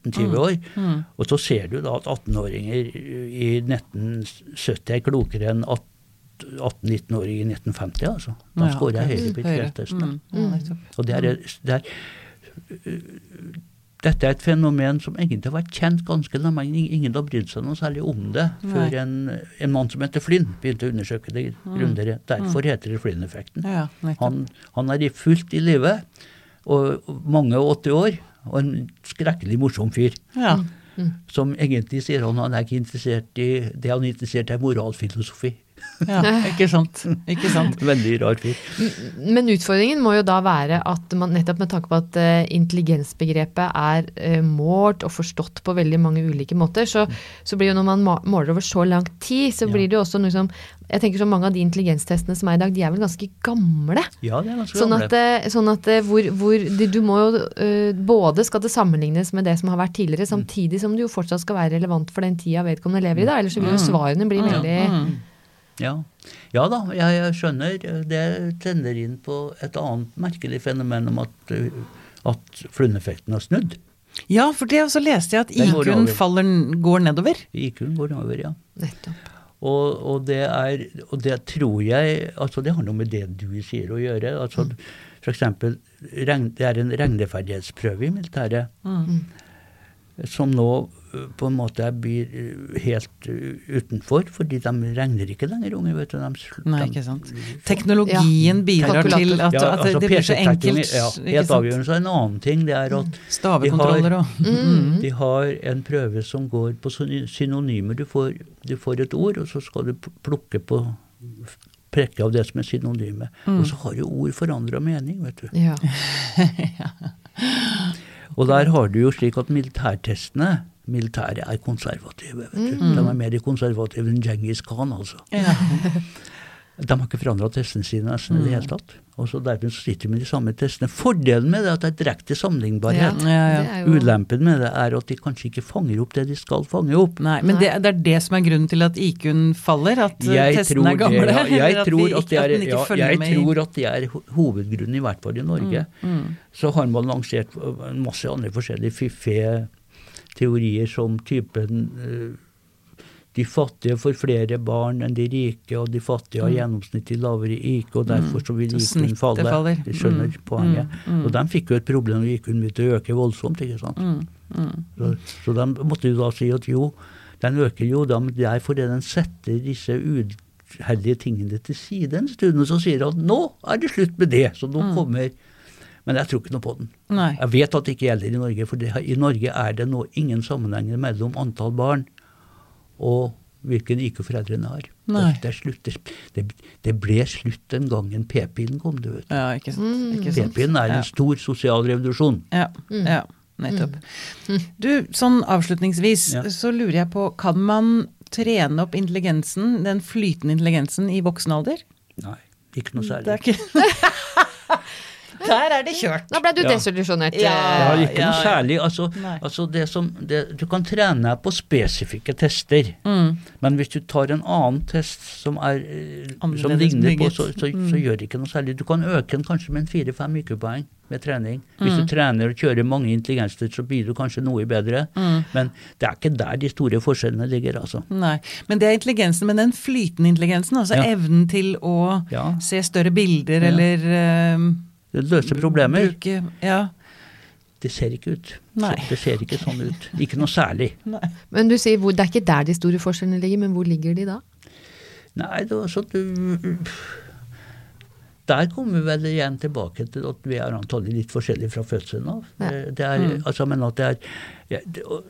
19-20 år. Mm. Og så ser du da at 18-åringer i 1970 er klokere enn 18-19-åringer i 1950, altså. Da Ja, scorer jeg høyere på Høyere. IQ-testene. Mm. Og det er, det er, dette er et fenomen som egentlig vært kjent ganske lenge, men ingen har brydd seg noe særlig om det før en, en mann som heter Flynn begynte å undersøke det grundigere. Derfor heter det Flynn-effekten. Ja. Han, han er i fullt i live, og mange og 80 år, og en skrekkelig morsom fyr. Ja. Som egentlig sier han han er ikke interessert i det han er interessert i, er moralfilosofi. [laughs] ja, ikke sant. Ikke sant. Veldig rar fyr. Men utfordringen må jo da være at man nettopp med tanke på at eh, intelligensbegrepet er eh, målt og forstått på veldig mange ulike måter, så, så blir jo når man måler over så lang tid, så blir det jo også noe som Jeg tenker så mange av de intelligenstestene som er i dag, de er vel ganske gamle. Ja, de er ganske Sånn gamle. at, eh, sånn at hvor, hvor du, du må jo Både skal det sammenlignes med det som har vært tidligere, Mm. samtidig som det jo fortsatt skal være relevant for den tida vedkommende lever i, da. Ellers så vil jo Mm. svarene bli veldig Mm. Ja. ja da, jeg, jeg skjønner. Det tenner inn på et annet merkelig fenomen om at, uh, at Flynn-effekten har snudd. Ja, for det også leste jeg at IQ-en går, går nedover. IQ-en går nedover, ja. Nettopp. Og, og, det er, og det tror jeg altså Det har noe med det du sier å gjøre. altså for eksempel, Det er en regneferdighetsprøve i militæret Mm. som nå på en måte blir uh, helt uh, utenfor, fordi de regner ikke lenger unge. vet du. De, Nei, ikke sant. Teknologien bidrar Kalkulator. til at, Ja, at altså det blir så enkelt. Ja, helt avgjørende. Så en annen ting det er at Stavekontroller og Mm. de har en prøve som går på synonymer. Du får, du får et ord, og så skal du plukke på prekke av det som er synonyme. Mm. Og så har jo ord forandra mening, vet du. [laughs] Ja. Og der har du jo slik at militærtestene Militære er konservative. vet du. Mm. De er mer konservative enn Djengis Khan, altså. ja. [laughs] De har ikke forandra testene sine nesten i det Mm. hele tatt. Og så Derfor sitter de med de samme testene. Fordelen med det er at det er direkte sammenlignbarhet. Ja, ja. Det er Ulempen med det er at de kanskje ikke fanger opp det de skal fange opp. Nei, men det, det er det som er grunnen til at IQ-en faller? At uh, Jeg testene er gamle? Det, ja, [laughs] jeg tror at ikke- det er, at ja, jeg tror at det er hovedgrunnen, i hvert fall i Norge. Mm. Så har man lansert masse andre forskjellige fiffige teorier som typen eh, de fattige får flere barn enn de rike, og de fattige har gjennomsnittlig lavere IQ, og derfor så vil Mm. Så IQ-en falle. faller. De skjønner Mm, poenget. mm, mm. Og de fikk jo et problem når IQ-en begynte å øke voldsomt. ikke sant? Mm, mm. Så, så de måtte jo da si at jo, den øker jo da, men derfor er den setter disse uheldige tingene til side en stund, og så sier han nå er det slutt med det, så nå kommer Men jeg tror ikke noe på den. Nei. Jeg vet at det ikke gjelder i Norge, for det, i Norge er det nå ingen sammenhenger mellom antall barn og hvilken IQ foreldrene har. Nei. Det, det, slutt, det, det, det ble slutt den gangen p-pillen kom, du vet. Ja, ikke sant. Ikke sant. P-pillen er Ja. en stor sosial revolusjon. Ja, ja nettopp. [laughs] Du, sånn avslutningsvis Ja. så lurer jeg på, kan man trene opp intelligensen, den flytende intelligensen, i voksen alder? Nei, ikke noe Det særlig. er ikke [laughs] [laughs] Der er det kjørt. Da ble du Ja. desillusjonert. Ja. Ja, eh, ikke noe særlig. Altså, altså det som, det, du kan trene på spesifikke tester, Mm. men hvis du tar en annen test som, er, eh, som ligner på, så, så, Mm. så gjør det ikke noe særlig. Du kan øke den kanskje med en fire-fem IQ-poeng med trening. Hvis Mm. du trener og kjører mange intelligenstester, så blir du kanskje noe bedre. Mm. Men det er ikke der de store forskjellene ligger, altså. Nei, men det er intelligensen, men den flytende intelligensen, altså Ja. evnen til å Ja. se større bilder Ja. eller eh, Det løser problemer. bruke Ja. Det ser ikke ut. Nei. Så, det ser ikke sånn ut. Ikke noe særlig. [laughs] Nei. Men du sier hvor, det er ikke der de store forskjellene ligger, men hvor ligger de da? Nei, det var sånn du Der kommer vi vel igjen tilbake til at vi er antagelig litt forskjellige fra fødselen av. Ja. Det er, altså, men at det er, ja, det, og,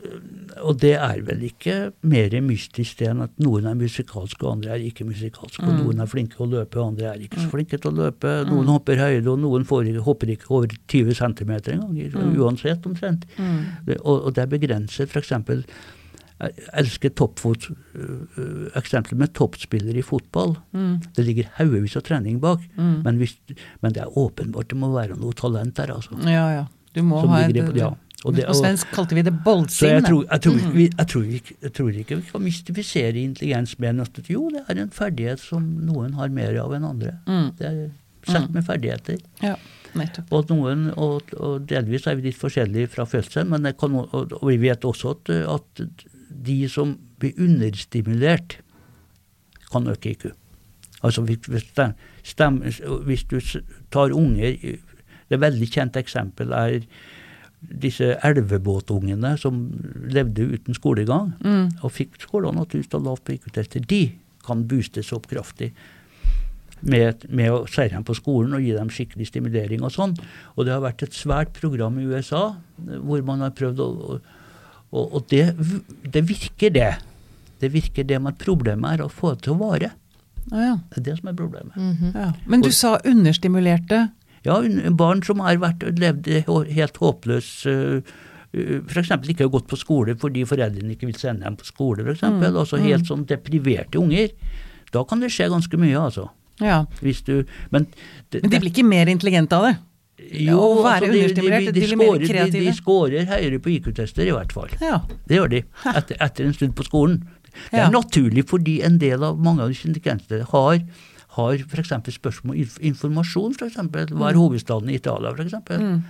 og det er vel ikke mer mystisk det enn at noen er musikalske og andre er ikke musikalske. Og noen er flinke til å løpe, og andre er ikke så flinke til å løpe. Noen hopper høyde, og noen får, hopper ikke over 20 cm engang. Uansett, omtrent. Og, og det er begrenset. F.eks. Jeg elsker toppfot, eksempel eksempler med toppspillere i fotball. Mm. Det ligger haugevis av trening bak, men, hvis, men det er åpenbart det må være noe talent der, altså. Ja, ja. Du må Som ha et ja. Og det- På svensk kalte vi det boldsinne. jeg tror, jeg, tror, ikke vi, jeg, tror ikke, jeg tror ikke vi kan mystifisere intelligens mer enn at jo, det er en ferdighet som noen har mer av enn andre. Mm. Det er sett med ferdigheter. Ja. Og, noen, og, og delvis er vi litt forskjellige fra fødselen, men kan, og, vi vet også at, at de som blir understimulert, kan øke IQ. Altså hvis, hvis du tar unger Det er veldig kjent eksempel er disse elvebåtungene som levde uten skolegang, Mm. og fikk skoleanalyst og lavt på IQ-tester. De kan boostes opp kraftig med, med å sære dem på skolen og gi dem skikkelig stimulering og sånn. Og det har vært et svært program i USA hvor man har prøvd å Og, og det, det virker, det. Det virker det, men problemet er å få det til å vare. Ah, ja. Det er det som er problemet. Mhm. ja. Men du Og- sa understimulerte. Ja, barn som har vært, levd helt håpløs uh, F.eks. ikke har gått på skole fordi foreldrene ikke vil sende dem på skole, f.eks. Mm, Altså helt sånn depriverte unger. Da kan det skje ganske mye, altså. Ja. Hvis du Men, det, Men de blir ikke mer intelligente av det? jo, å være altså, de- understimulert, de, de de, blir scorer, de, de scorer høyere på IQ-tester, i hvert fall. Ja. Det gjør de. [laughs] Etter, etter en stund på skolen. Det er Ja. naturlig fordi en del av mange av de intelligensene har har f.eks. spørsmål om informasjon. informasjon, f.eks. Hva er hovedstaden i Italia, f.eks. Mm.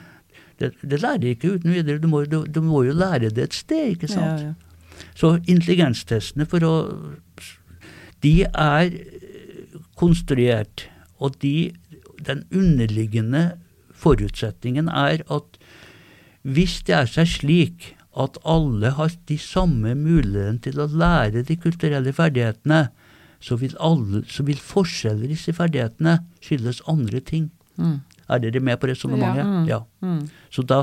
Det, det lærer de ikke uten videre. Du må, du, du må jo lære det et sted, ikke Ja, sant. ja. Så intelligenstestene for å De er konstruert, og de, den underliggende forutsetningen er at hvis det er seg slik at alle har de samme mulighetene til å lære de kulturelle ferdighetene, så vil, alle, så vil forskjeller i disse ferdighetene skyldes andre ting. Mm. Er dere med på resonnementet? Mm. Ja. Mm. Så da,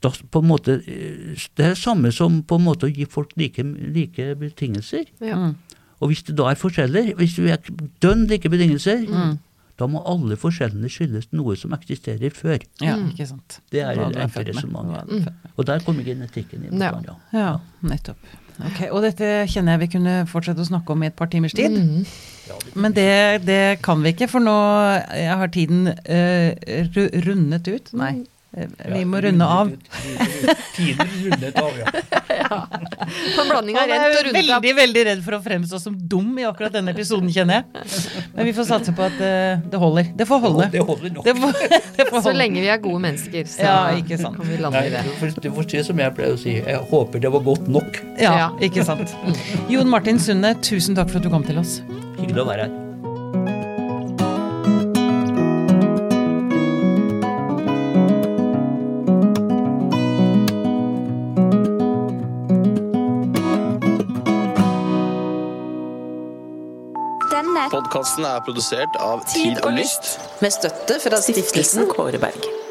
da på en måte eh, Det er det samme som på en måte å gi folk like, like betingelser. Ja. Mm. Og hvis det da er forskjeller, hvis vi er dønn like betingelser, Mm. da må alle forskjellene skyldes noe som eksisterer før. ja, Mm. ikke sant. Det er et enkelt resonnement. Og der kommer genetikken inn. Ja. Ja. Ja, nettopp. Ok, Og dette kjenner jeg vi kunne fortsette å snakke om i et par timers tid. Mhm. Men det, det kan vi ikke, for nå jeg har tiden uh, rundet ut. Nei, eh, vi må runde av. Tiden rundet av, ja. [laughs] På en blanding av rent er og rundetrapp. veldig veldig redd for å fremstå som dum i akkurat denne episoden, kjenner jeg. Men vi får satse på at uh, det holder. Det får holde. Det holder nok. Det får, [laughs] det får Så holde. lenge vi er gode mennesker, så Ja, ikke sant. kan vi lande Nei, i det. For, får, du får si som jeg pleier å si, jeg håper det var godt nok. Ja, Ja. ikke sant. [laughs] Jon Martin Sunde, tusen takk for at du kom til oss. Hyggelig å være her. Denne Podkasten er produsert av Tid og Lyst med støtte fra stiftelsen Kåre Berg.